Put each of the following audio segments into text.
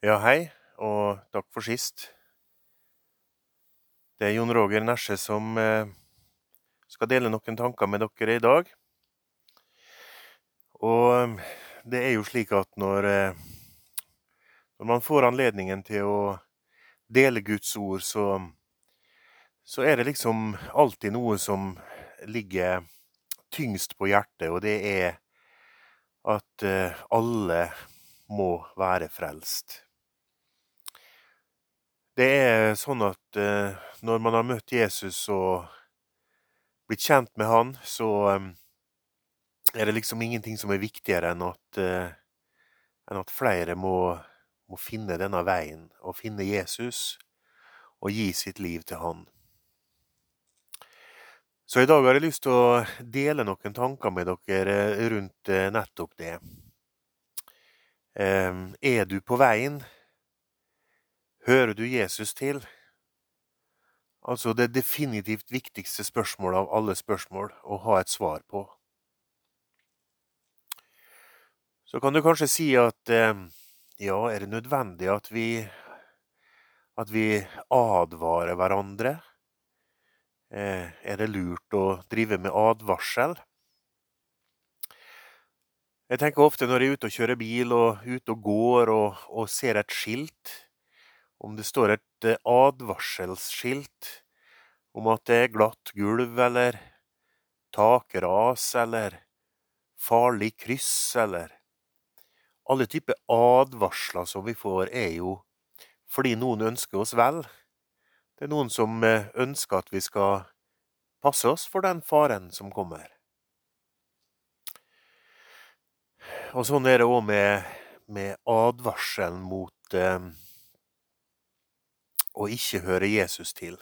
Ja, hei, og takk for sist. Det er Jon Roger Nesje som eh, skal dele noen tanker med dere i dag. Og eh, det er jo slik at når, eh, når man får anledningen til å dele Guds ord, så, så er det liksom alltid noe som ligger tyngst på hjertet, og det er at alle må være frelst. Det er sånn at eh, når man har møtt Jesus og blitt kjent med han, så eh, er det liksom ingenting som er viktigere enn at, eh, enn at flere må, må, finne denne veien og finne Jesus og gi sitt liv til han. Så i dag har jeg lyst til å dele noen tanker med dere rundt nettopp det. Er du på veien? Hører du Jesus til? Altså det definitivt viktigste spørsmålet av alle spørsmål å ha et svar på. Så kan du kanskje si at eh, ja, er det nødvendig at vi at vi advarer hverandre? Eh, er det lurt å drive med advarsel? Jeg tenker ofte når jeg er ute og kjører bil og ute og går og, og ser et skilt om det står et eh, advarselsskilt om at det er glatt gulv eller takras eller farlig kryss eller Alle typer advarsler som vi får, er jo fordi noen ønsker oss vel. Det er noen som eh, ønsker at vi skal passe oss for den faren som kommer. Og sånn er det òg med, med advarselen mot eh, og ikke høre Jesus til.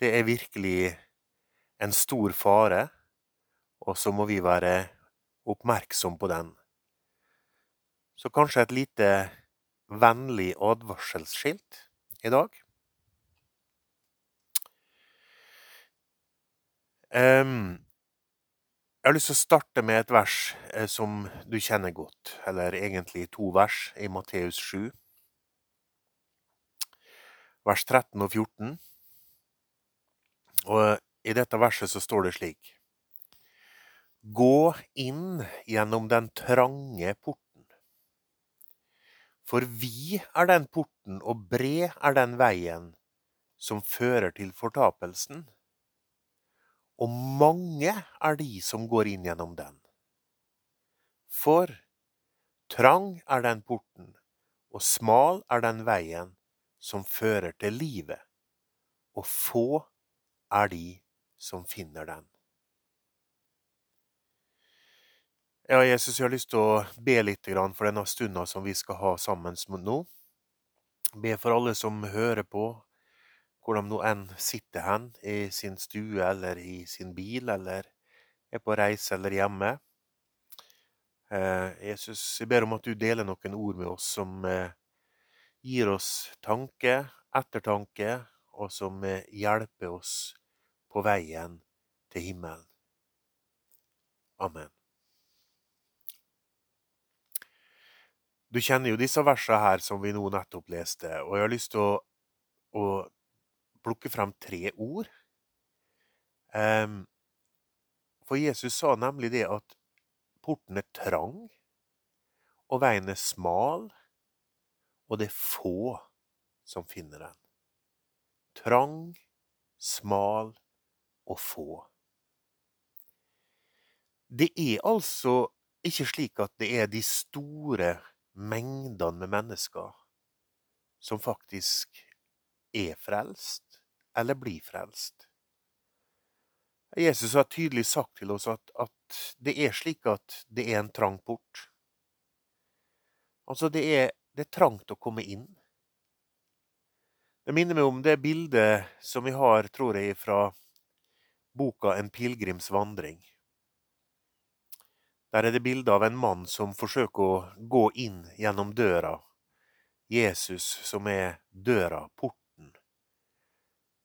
Det er virkelig en stor fare, og så må vi være oppmerksom på den. Så kanskje et lite vennlig advarselsskilt i dag. Jeg har lyst til å starte med et vers eh, som du kjenner godt, eller egentlig to vers i Matteus 7 vers 13 og 14. Og i dette verset så står det slik Gå inn gjennom den trange porten. For vi er den porten, og bred er den veien som fører til fortapelsen. Og mange er de som går inn gjennom den. For trang er den porten, og smal er den veien som fører til livet, og få er de som finner den. Ja, Jesus, jeg har lyst til å be litt for denne stunda som vi skal ha sammen nå. Be for alle som hører på, hvor de nå enn sitter hen, i sin stue eller i sin bil, eller er på reise eller hjemme. Eh, Jesus, jeg ber om at du deler noen ord med oss som eh, gir oss tanke, ettertanke, og som hjelper oss på veien til himmelen. Amen. Du kjenner jo disse versene her som vi nå nettopp leste, og jeg har lyst til å, å plukke frem tre ord. For Jesus sa nemlig det at porten er trang, og veien er smal, og det er få som finner den. Trang, smal og få. Det er altså ikke slik at det er de store mengdene med mennesker som faktisk er frelst, eller blir frelst. Jesus har tydelig sagt til oss at, at det er slik at det er en trang port. Altså, det er det er trangt å komme inn. Det minner meg om det bildet som vi har, tror jeg, fra boka En pilegrims vandring. Der er det bilde av en mann som forsøker å gå inn gjennom døra. Jesus som er døra, porten.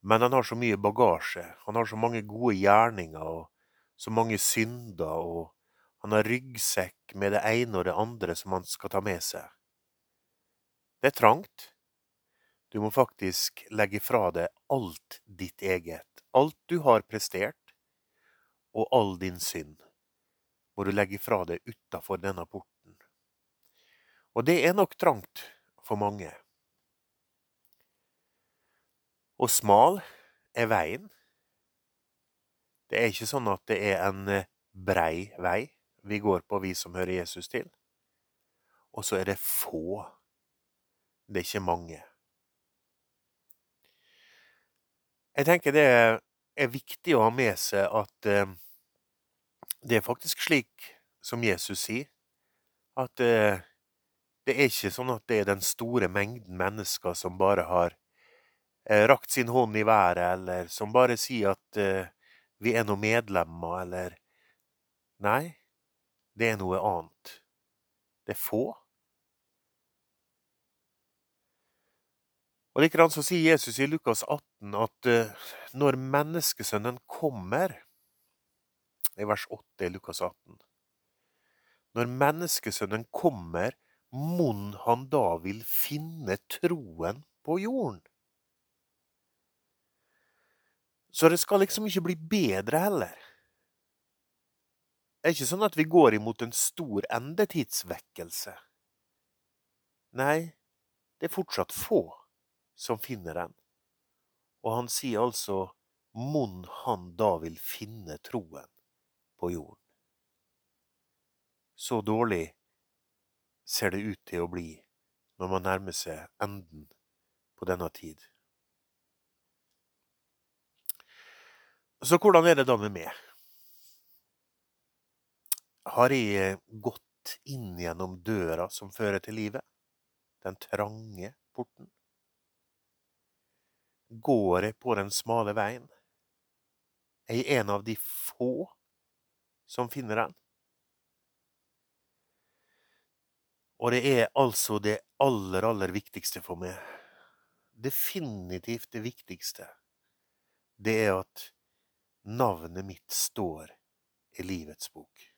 Men han har så mye bagasje, han har så mange gode gjerninger og så mange synder, og han har ryggsekk med det ene og det andre som han skal ta med seg. Det er trangt. Du må faktisk legge fra deg alt ditt eget. Alt du har prestert, og all din synd, må du legge fra deg utafor denne porten. Og det er nok trangt for mange. Og smal er veien. Det er ikke sånn at det er en eh, brei vei vi går på, vi som hører Jesus til. Og så er det få. Det er ikke mange. Jeg tenker det er viktig å ha med seg at eh, det er faktisk slik som Jesus sier, at eh, det er ikke sånn at det er den store mengden mennesker som bare har eh, rakt sin hånd i været, eller som bare sier at vi er noen medlemmer, eller Nei, det er noe annet. Det er få. Og Likedan så sier Jesus i Lukas 18 at uh, når menneskesønnen kommer I vers 8 i Lukas 18 Når menneskesønnen kommer, mon han da vil finne troen på jorden? Så det skal liksom ikke bli bedre heller. Det er ikke sånn at vi går imot en stor endetidsvekkelse. Nei, det er fortsatt få som finner den. Og han sier altså mon han da vil finne troen på jorden. Så dårlig ser det ut til å bli når man nærmer seg enden på denne tid. Så hvordan er det da med meg? Har jeg gått inn gjennom døra som fører til livet? Den trange porten? Går jeg på den smale veien? Er jeg en av de få som finner den? Og det er altså det aller, aller viktigste for meg. Definitivt det viktigste. Det er at navnet mitt står i livets bok.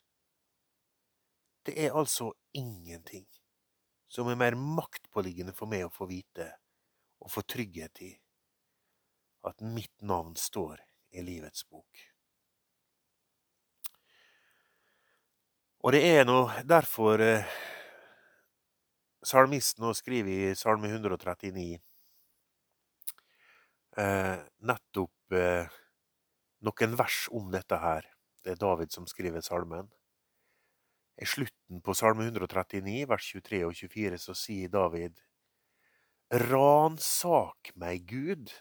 Det er altså ingenting som er mer maktpåliggende for meg å få vite og få trygghet i at mitt navn står i livets bok. Og det er nå derfor eh, salmisten nå skriver i Salme 139 eh, nettopp eh, noen vers om dette her. Det er David som skriver salmen. I slutten på salme 139, vers 23 og 24, så sier David Ransak meg, Gud.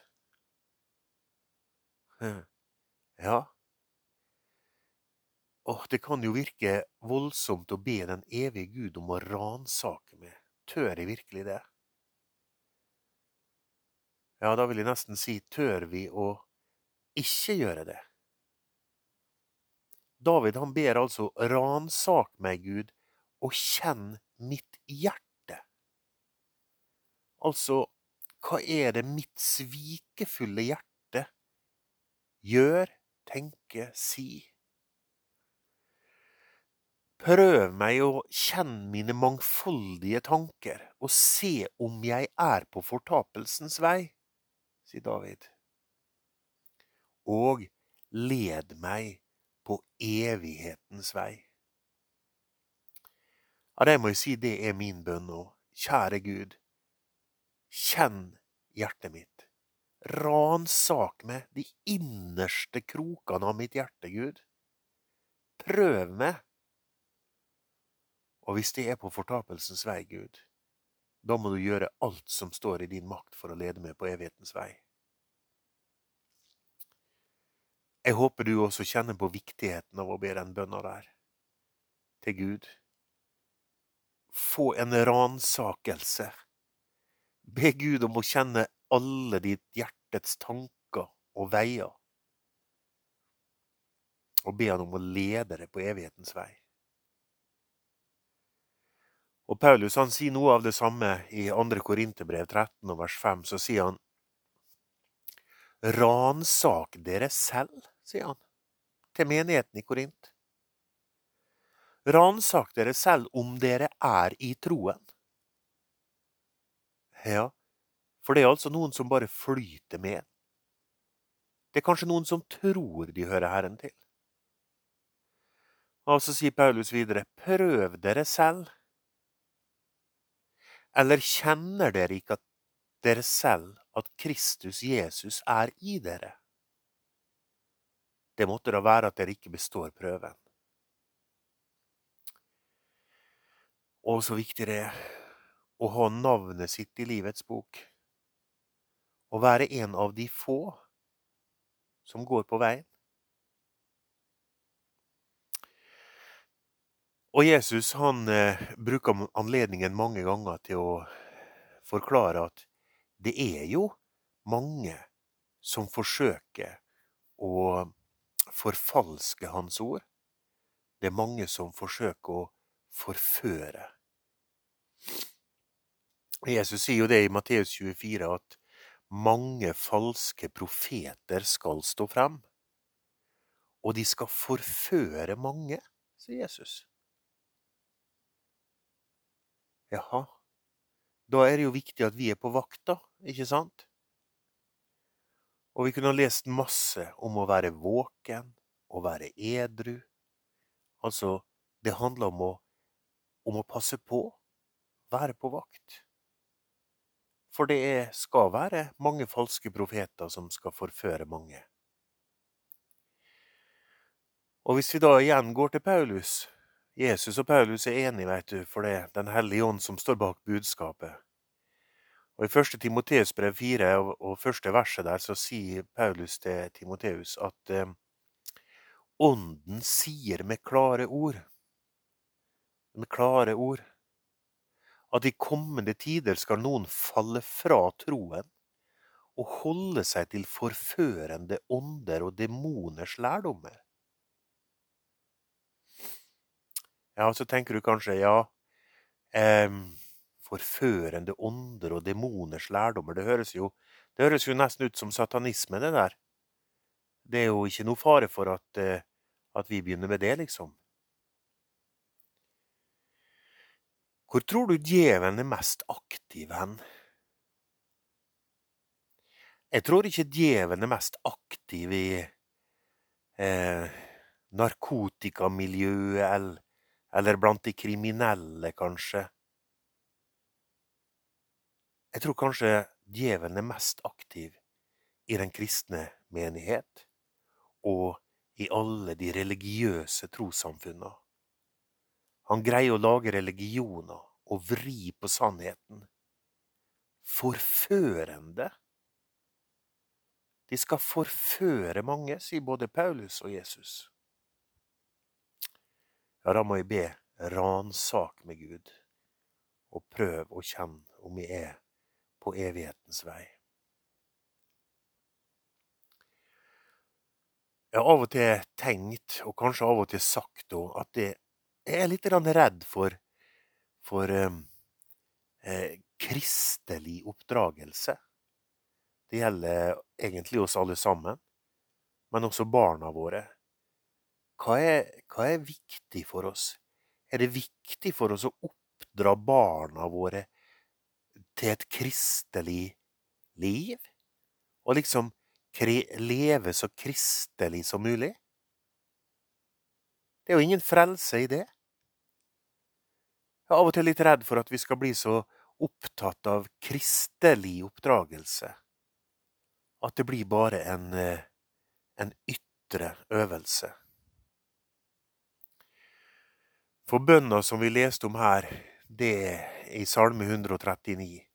Ja. Åh, det kan jo virke voldsomt å be den evige Gud om å ransake meg. Tør jeg virkelig det? Ja, da vil jeg nesten si, tør vi å ikke gjøre det. David han ber altså ransak meg, Gud, og kjenn mitt hjerte. Altså, hva er det mitt svikefulle hjerte gjør, tenke, si? Prøv meg å kjenne mine mangfoldige tanker, og se om jeg er på fortapelsens vei, sier David og led meg på evighetens vei. Ja, det må jeg si, det er min bønn nå. Kjære Gud, kjenn hjertet mitt. Ransak meg de innerste krokene av mitt hjerte, Gud. Prøv meg. Og hvis det er på fortapelsens vei, Gud, da må du gjøre alt som står i din makt for å lede meg på evighetens vei. Jeg håper du også kjenner på viktigheten av å be den bønna der til Gud. Få en ransakelse. Be Gud om å kjenne alle ditt hjertets tanker og veier, og be Han om å lede deg på evighetens vei. Og Paulus han sier noe av det samme i 2. Korinterbrev 13 vers 5. Så sier han Ransak dere selv, sier han til menigheten i Korint. Ransak dere selv om dere er i troen. Ja, for det er altså noen som bare flyter med. Det er kanskje noen som tror de hører Herren til. Og så sier Paulus videre, prøv dere selv. Eller kjenner dere ikke at dere selv at Kristus Jesus er i dere? Det måtte da være at dere ikke består prøven. Og så viktig det er å ha navnet sitt i livets bok. Å være en av de få som går på veien. Og Jesus han eh, bruker anledningen mange ganger til å forklare at det er jo mange som forsøker å forfalske hans ord. Det er mange som forsøker å forføre. Jesus sier jo det i Matteus 24 at mange falske profeter skal stå frem. Og de skal forføre mange, sier Jesus. Jaha, da er det jo viktig at vi er på vakt, da, ikke sant? Og vi kunne ha lest masse om å være våken, å være edru. Altså, det handler om å, om å passe på, være på vakt. For det er, skal være mange falske profeter som skal forføre mange. Og hvis vi da igjen går til Paulus, Jesus og Paulus er enige, veit du, for det er Den hellige ånd som står bak budskapet. Og I 1. Timoteus brev 4 og første verset der så sier Paulus til Timoteus at eh, Ånden sier med klare ord, med klare ord, at i kommende tider skal noen falle fra troen og holde seg til forførende ånder og demoners lærdommer. Ja, så tenker du kanskje ja, eh, forførende ånder og demoners lærdommer, det høres, jo, det høres jo nesten ut som satanisme, det der. Det er jo ikke noe fare for at, eh, at vi begynner med det, liksom. Hvor tror du djevelen er mest aktiv hen? Jeg tror ikke djevelen er mest aktiv i eh, narkotikamiljøet eller eller blant de kriminelle, kanskje. Jeg tror kanskje djevelen er mest aktiv i den kristne menighet og i alle de religiøse trossamfunna. Han greier å lage religioner og vri på sannheten. Forførende. De skal forføre mange, sier både Paulus og Jesus ja, da må jeg be ransak med Gud, og prøv å kjenne om jeg er på evighetens vei. Jeg har av og til tenkt, og kanskje av og til sagt, at jeg er litt redd for, for eh, eh, kristelig oppdragelse. Det gjelder egentlig oss alle sammen, men også barna våre. Hva er, hva er viktig for oss? Er det viktig for oss å oppdra barna våre til et kristelig liv? Og liksom leve så kristelig som mulig? Det er jo ingen frelse i det. Jeg er av og til litt redd for at vi skal bli så opptatt av kristelig oppdragelse at det blir bare en, eh, en ytre øvelse. For bønna som vi leste om her, det er i Salme 139,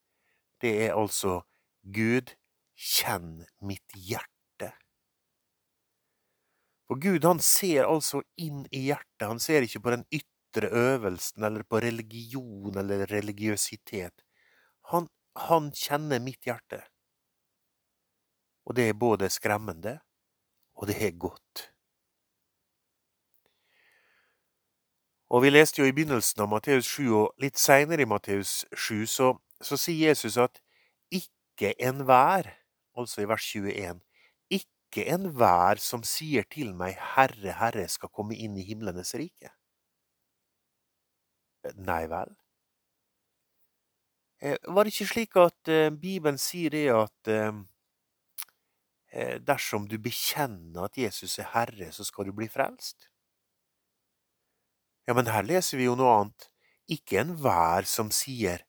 det er altså Gud, kjenn mitt hjerte. For Gud han ser altså inn i hjertet, han ser ikke på den ytre øvelsen eller på religion eller religiøsitet. Han, han kjenner mitt hjerte. Og det er både skremmende, og det er godt. Og vi leste jo i begynnelsen av Matteus 7, og litt seinere i Matteus 7, så, så, sier Jesus at ikke enhver, altså i vers 21, ikke enhver som sier til meg Herre, Herre, skal komme inn i himlenes rike. Nei vel? Eh, var det ikke slik at eh, Bibelen sier det at eh, eh, dersom du bekjenner at Jesus er Herre, så skal du bli frelst? Ja, men her leser vi jo noe annet. Ikke enhver som sier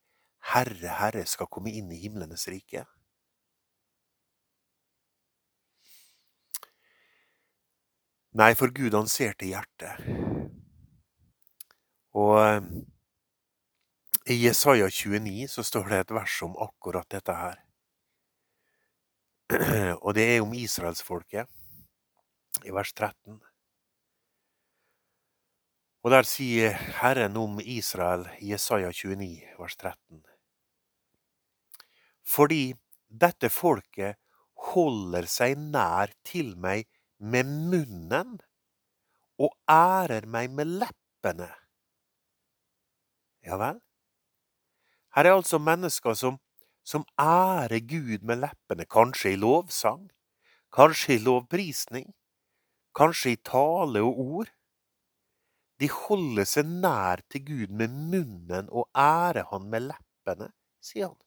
Herre, Herre, skal komme inn i himlenes rike. Nei, for Gud han ser til hjertet. Og eh, i Jesaja 29 så står det et vers om akkurat dette her. Og det er om israelsfolket, i vers 13. Og der sier Herren om Israel i Jesaja 29, vers 13. Fordi dette folket holder seg nær til meg med munnen og ærer meg med leppene. Ja vel? Her er altså mennesker som, som ærer Gud med leppene, kanskje i lovsang, kanskje i lovprisning, kanskje i tale og ord. De holder seg nær til Gud med munnen og ærer Han med leppene, sier han.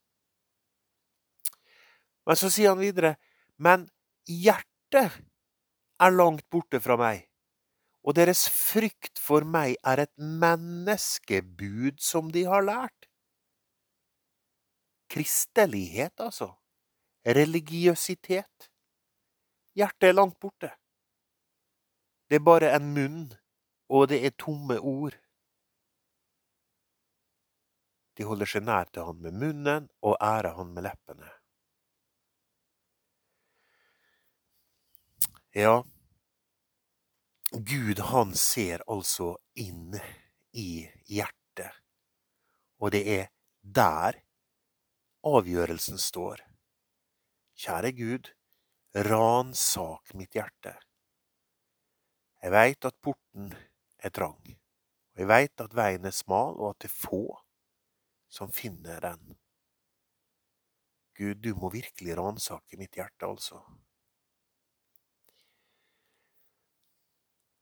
Men så sier han videre, men hjertet er langt borte fra meg, og deres frykt for meg er et menneskebud som de har lært. Kristelighet, altså. Religiøsitet. Hjertet er langt borte. Det er bare en munn, og det er tomme ord. De holder seg nær til han med munnen og ærer han med leppene. Ja, Gud han ser altså inn i hjertet, og det er der avgjørelsen står. Kjære Gud, ransak mitt hjerte. Jeg veit at porten er trang, og jeg veit at veien er smal, og at det er få som finner den. Gud, du må virkelig ransake mitt hjerte, altså.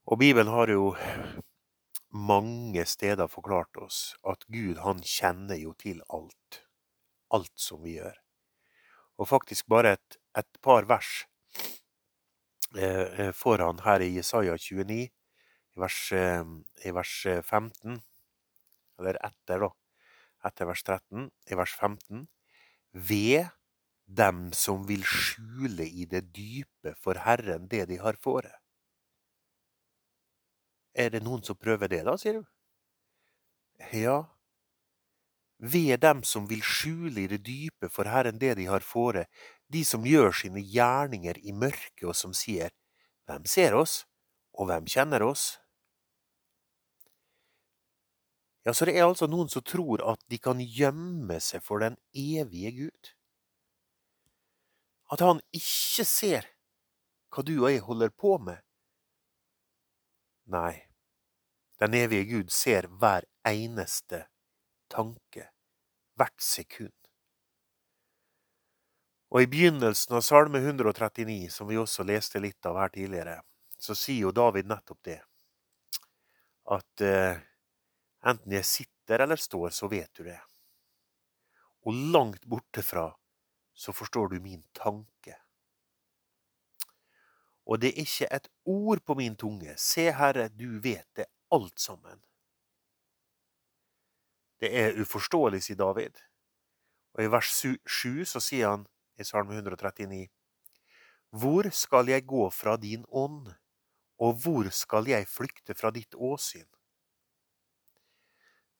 Og Bibelen har jo mange steder forklart oss at Gud, han kjenner jo til alt. Alt som vi gjør. Og faktisk bare et, et par vers eh, foran her i Jesaja 29, i vers, eh, i vers 15, eller etter, da, etter vers 13, i vers 15, ved dem som vil skjule i det dype for Herren det de har fore. Er det noen som prøver det, da, sier du? Ja, ved dem som vil skjule i det dype for Herren det de har fore, de som gjør sine gjerninger i mørket, og som sier, Hvem ser oss, og hvem kjenner oss? Ja, så det er altså noen som tror at de kan gjemme seg for den evige Gud. At han ikke ser hva du og jeg holder på med. Nei, den evige Gud ser hver eneste tanke, hvert sekund. Og i begynnelsen av Salme 139, som vi også leste litt av her tidligere, så sier jo David nettopp det. At eh, enten jeg sitter eller står, så vet du det. Og langt borte fra så forstår du min tanke. Og det er ikke et ord på min tunge. Se, Herre, du vet det alt sammen. Det er uforståelig, sier David. Og i vers 7 så sier han i Salme 139.: Hvor skal jeg gå fra din ånd, og hvor skal jeg flykte fra ditt åsyn?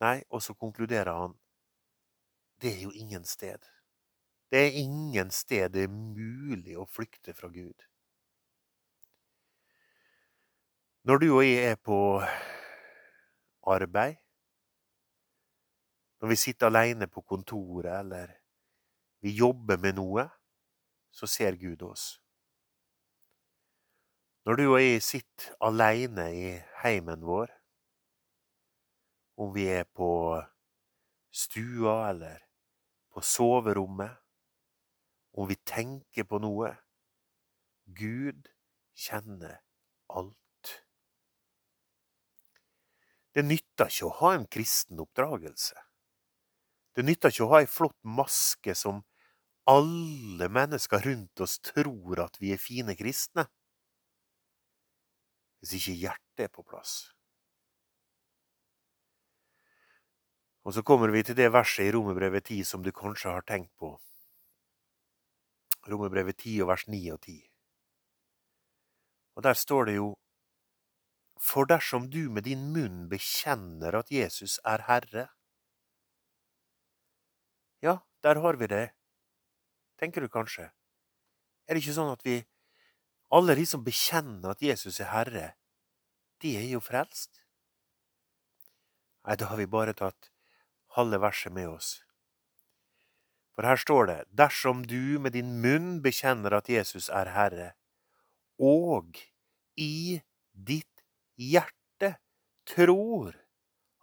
Nei, og så konkluderer han det er jo ingen sted. Det er ingen sted det er mulig å flykte fra Gud. Når du og jeg er på arbeid. Når vi sitter alene på kontoret eller vi jobber med noe, så ser Gud oss. Når du og jeg sitter alene i heimen vår, om vi er på stua eller på soverommet, om vi tenker på noe Gud kjenner alt. Det nytter ikke å ha en kristen oppdragelse. Det nytter ikke å ha ei flott maske som alle mennesker rundt oss tror at vi er fine kristne, hvis ikke hjertet er på plass. Og så kommer vi til det verset i Romerbrevet 10 som du kanskje har tenkt på. Romerbrevet 10 og vers 9 og 10. Og der står det jo For dersom du med din munn bekjenner at Jesus er Herre Ja, der har vi det, tenker du kanskje. Er det ikke sånn at vi Alle de som bekjenner at Jesus er Herre, de er jo frelst? Nei, da har vi bare tatt halve verset med oss. For her står det, dersom du med din munn bekjenner at Jesus er Herre, og i ditt hjerte tror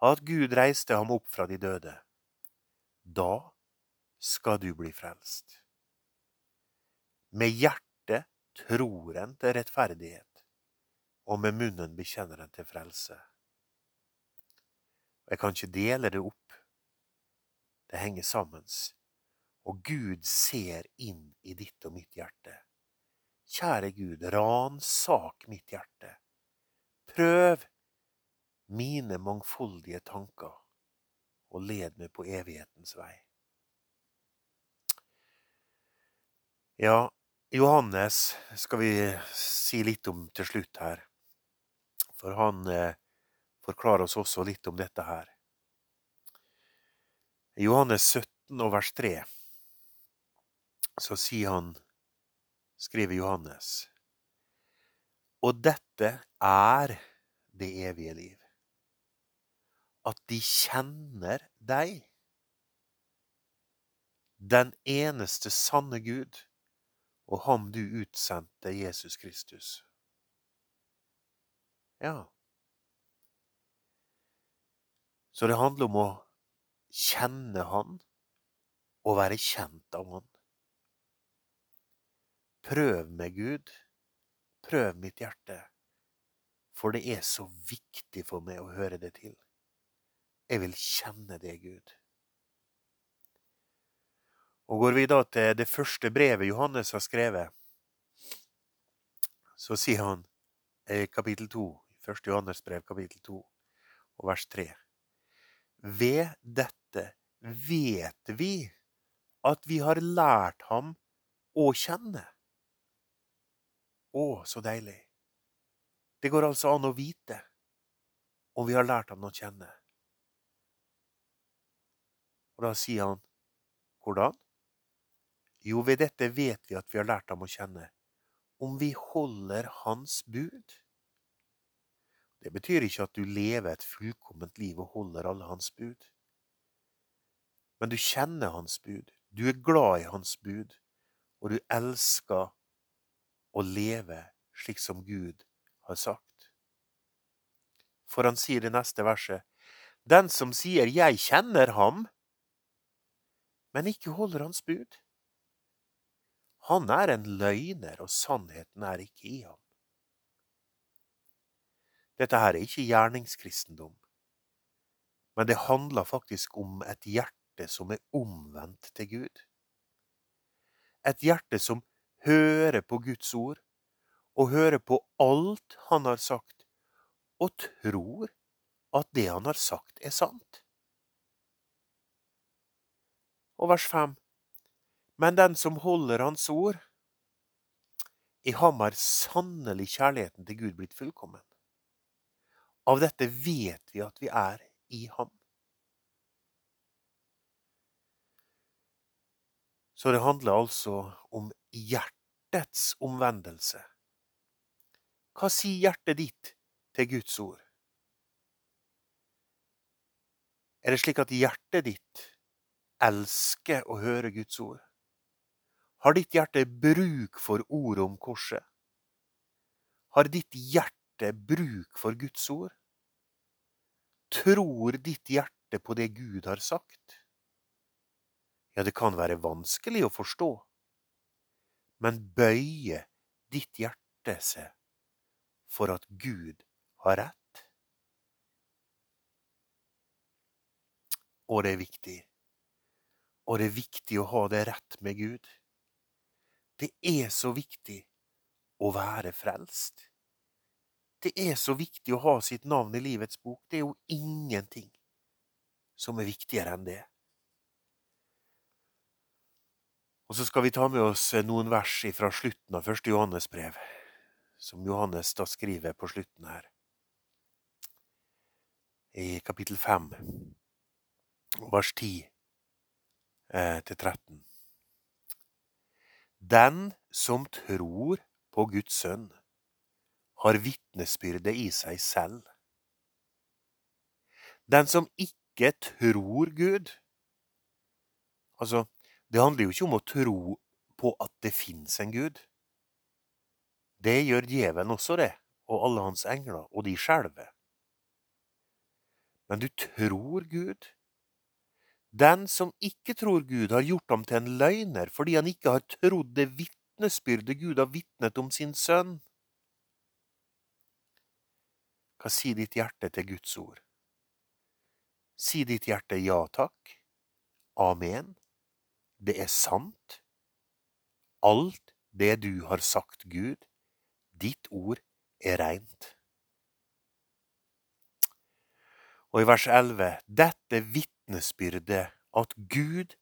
at Gud reiste ham opp fra de døde, da skal du bli frelst. Med hjertet tror en til rettferdighet, og med munnen bekjenner en til frelse. Jeg kan ikke dele det opp. Det henger sammen. Og Gud ser inn i ditt og mitt hjerte. Kjære Gud, ransak mitt hjerte. Prøv mine mangfoldige tanker, og led meg på evighetens vei. Ja, Johannes skal vi si litt om til slutt her. For han eh, forklarer oss også litt om dette her. I Johannes 17 og vers 3 så sier han skriver Johannes. Og dette er det evige liv. At de kjenner deg, den eneste sanne Gud, og ham du utsendte, Jesus Kristus. Ja. Så det handler om å kjenne Han og være kjent av Han. Prøv med Gud. Prøv mitt hjerte. For det er så viktig for meg å høre det til. Jeg vil kjenne det, Gud. Og går vi da til det første brevet Johannes har skrevet, så sier han i kapittel 2, 1. Johannes brev, kapittel 2, og vers 3. Ved dette vet vi at vi har lært ham å kjenne. Å, så deilig. Det går altså an å vite om vi har lært ham å kjenne. Og da sier han hvordan? Jo, ved dette vet vi at vi har lært ham å kjenne, om vi holder hans bud. Det betyr ikke at du lever et fullkomment liv og holder alle hans bud. Men du kjenner hans bud, du er glad i hans bud, og du elsker å leve slik som Gud har sagt. For han sier i neste verset, Den som sier Jeg kjenner ham, men ikke holder hans bud, han er en løgner, og sannheten er ikke i ham. Dette her er ikke gjerningskristendom, men det handler faktisk om et hjerte som er omvendt til Gud. Et hjerte som høre på Guds ord og høre på alt han har sagt, og tror at det han har sagt, er sant. Og vers 5. Men den som holder Hans ord, i ham er sannelig kjærligheten til Gud blitt fullkommen. Av dette vet vi at vi er i ham. Så det handler altså om hjertets omvendelse. Hva sier hjertet ditt til Guds ord? Er det slik at hjertet ditt elsker å høre Guds ord? Har ditt hjerte bruk for ordet om korset? Har ditt hjerte bruk for Guds ord? Tror ditt hjerte på det Gud har sagt? Ja, det kan være vanskelig å forstå, men bøyer ditt hjerte seg for at Gud har rett? Og det er viktig. Og det er viktig å ha det rett med Gud. Det er så viktig å være frelst. Det er så viktig å ha sitt navn i livets bok. Det er jo ingenting som er viktigere enn det. Og så skal vi ta med oss noen vers fra slutten av første Johannes brev, som Johannes da skriver på slutten her. I kapittel 5, vers 10 eh, til 13. Den som tror på Guds sønn, har vitnesbyrdet i seg selv. Den som ikke tror Gud Altså, det handler jo ikke om å tro på at det fins en Gud. Det gjør djevelen også, det, og alle hans engler, og de skjelver. Men du tror Gud. Den som ikke tror Gud, har gjort ham til en løgner fordi han ikke har trodd det vitnesbyrdet Gud har vitnet om sin sønn. Hva sier ditt hjerte til Guds ord? Si ditt hjerte ja takk, amen, det er sant, alt det du har sagt Gud, ditt ord er reint. Og i vers 11, dette vitnesbyrdet at Gud,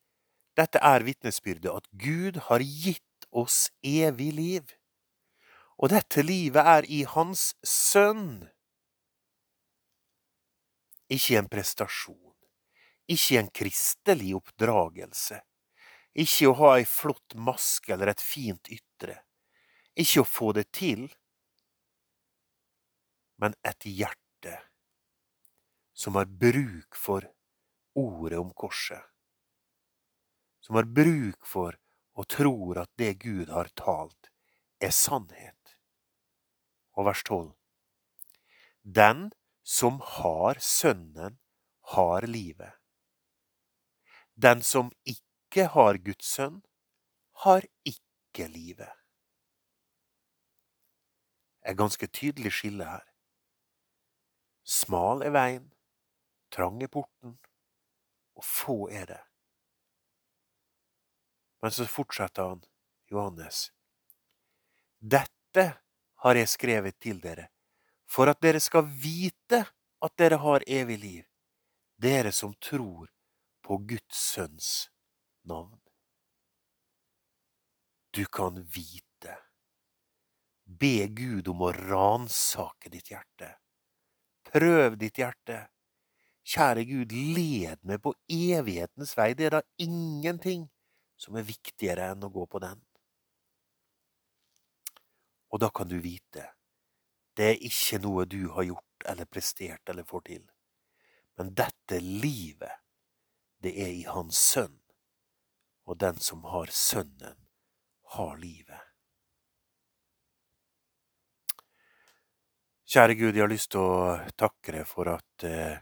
dette er vitnesbyrdet at Gud har gitt oss evig liv. Og dette livet er i Hans Sønn. Ikke en prestasjon, ikke en kristelig oppdragelse, ikke å ha ei flott maske eller et fint ytre, ikke å få det til, men et hjerte som har bruk for ordet om korset, som har bruk for og tror at det Gud har talt, er sannhet. Og vers tolv. Den som har Sønnen, har livet. Den som ikke har Guds sønn, har ikke livet. Et ganske tydelig skille her. Smal er veien, trang er porten, og få er det. Men så fortsetter han, Johannes. Dette har jeg skrevet til dere for at dere skal vite at dere har evig liv, dere som tror på Guds sønns navn. Du kan vite. Be Gud om å ransake ditt hjerte. Prøv ditt hjerte. Kjære Gud, led meg på evighetens vei. Det er da ingenting som er viktigere enn å gå på den. Og da kan du vite det er ikke noe du har gjort eller prestert eller får til. Men dette livet, det er i Hans Sønn, og den som har Sønnen, har livet. Kjære Gud, jeg har lyst til å takke deg for at eh,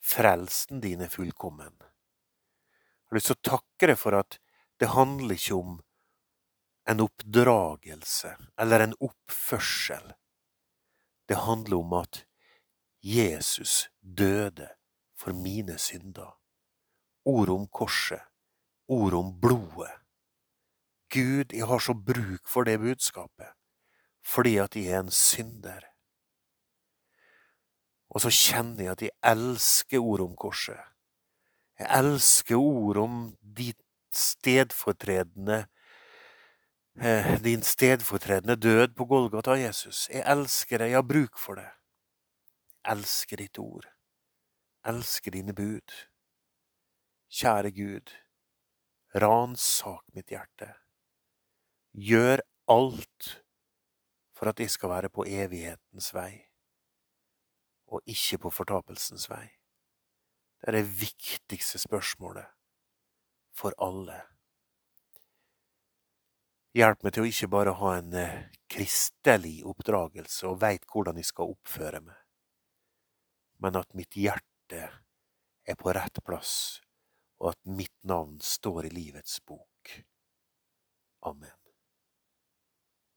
frelsen din er fullkommen. Jeg har lyst til å takke deg for at det handler ikke om en oppdragelse eller en oppførsel det handler om at Jesus døde for mine synder. Ordet om korset, ordet om blodet. Gud, jeg har så bruk for det budskapet, fordi at jeg er en synder. Og så kjenner jeg at jeg elsker ordet om korset. Jeg elsker ord om ditt stedfortredende Eh, din stedfortredende død på Golgata, Jesus. Jeg elsker deg, jeg har bruk for det. Jeg elsker ditt ord. Jeg elsker dine bud. Kjære Gud, ransak mitt hjerte. Gjør alt for at jeg skal være på evighetens vei, og ikke på fortapelsens vei. Det er det viktigste spørsmålet for alle. Hjelp meg til å ikke bare ha en eh, kristelig oppdragelse og veit hvordan jeg skal oppføre meg, men at mitt hjerte er på rett plass, og at mitt navn står i livets bok. Amen.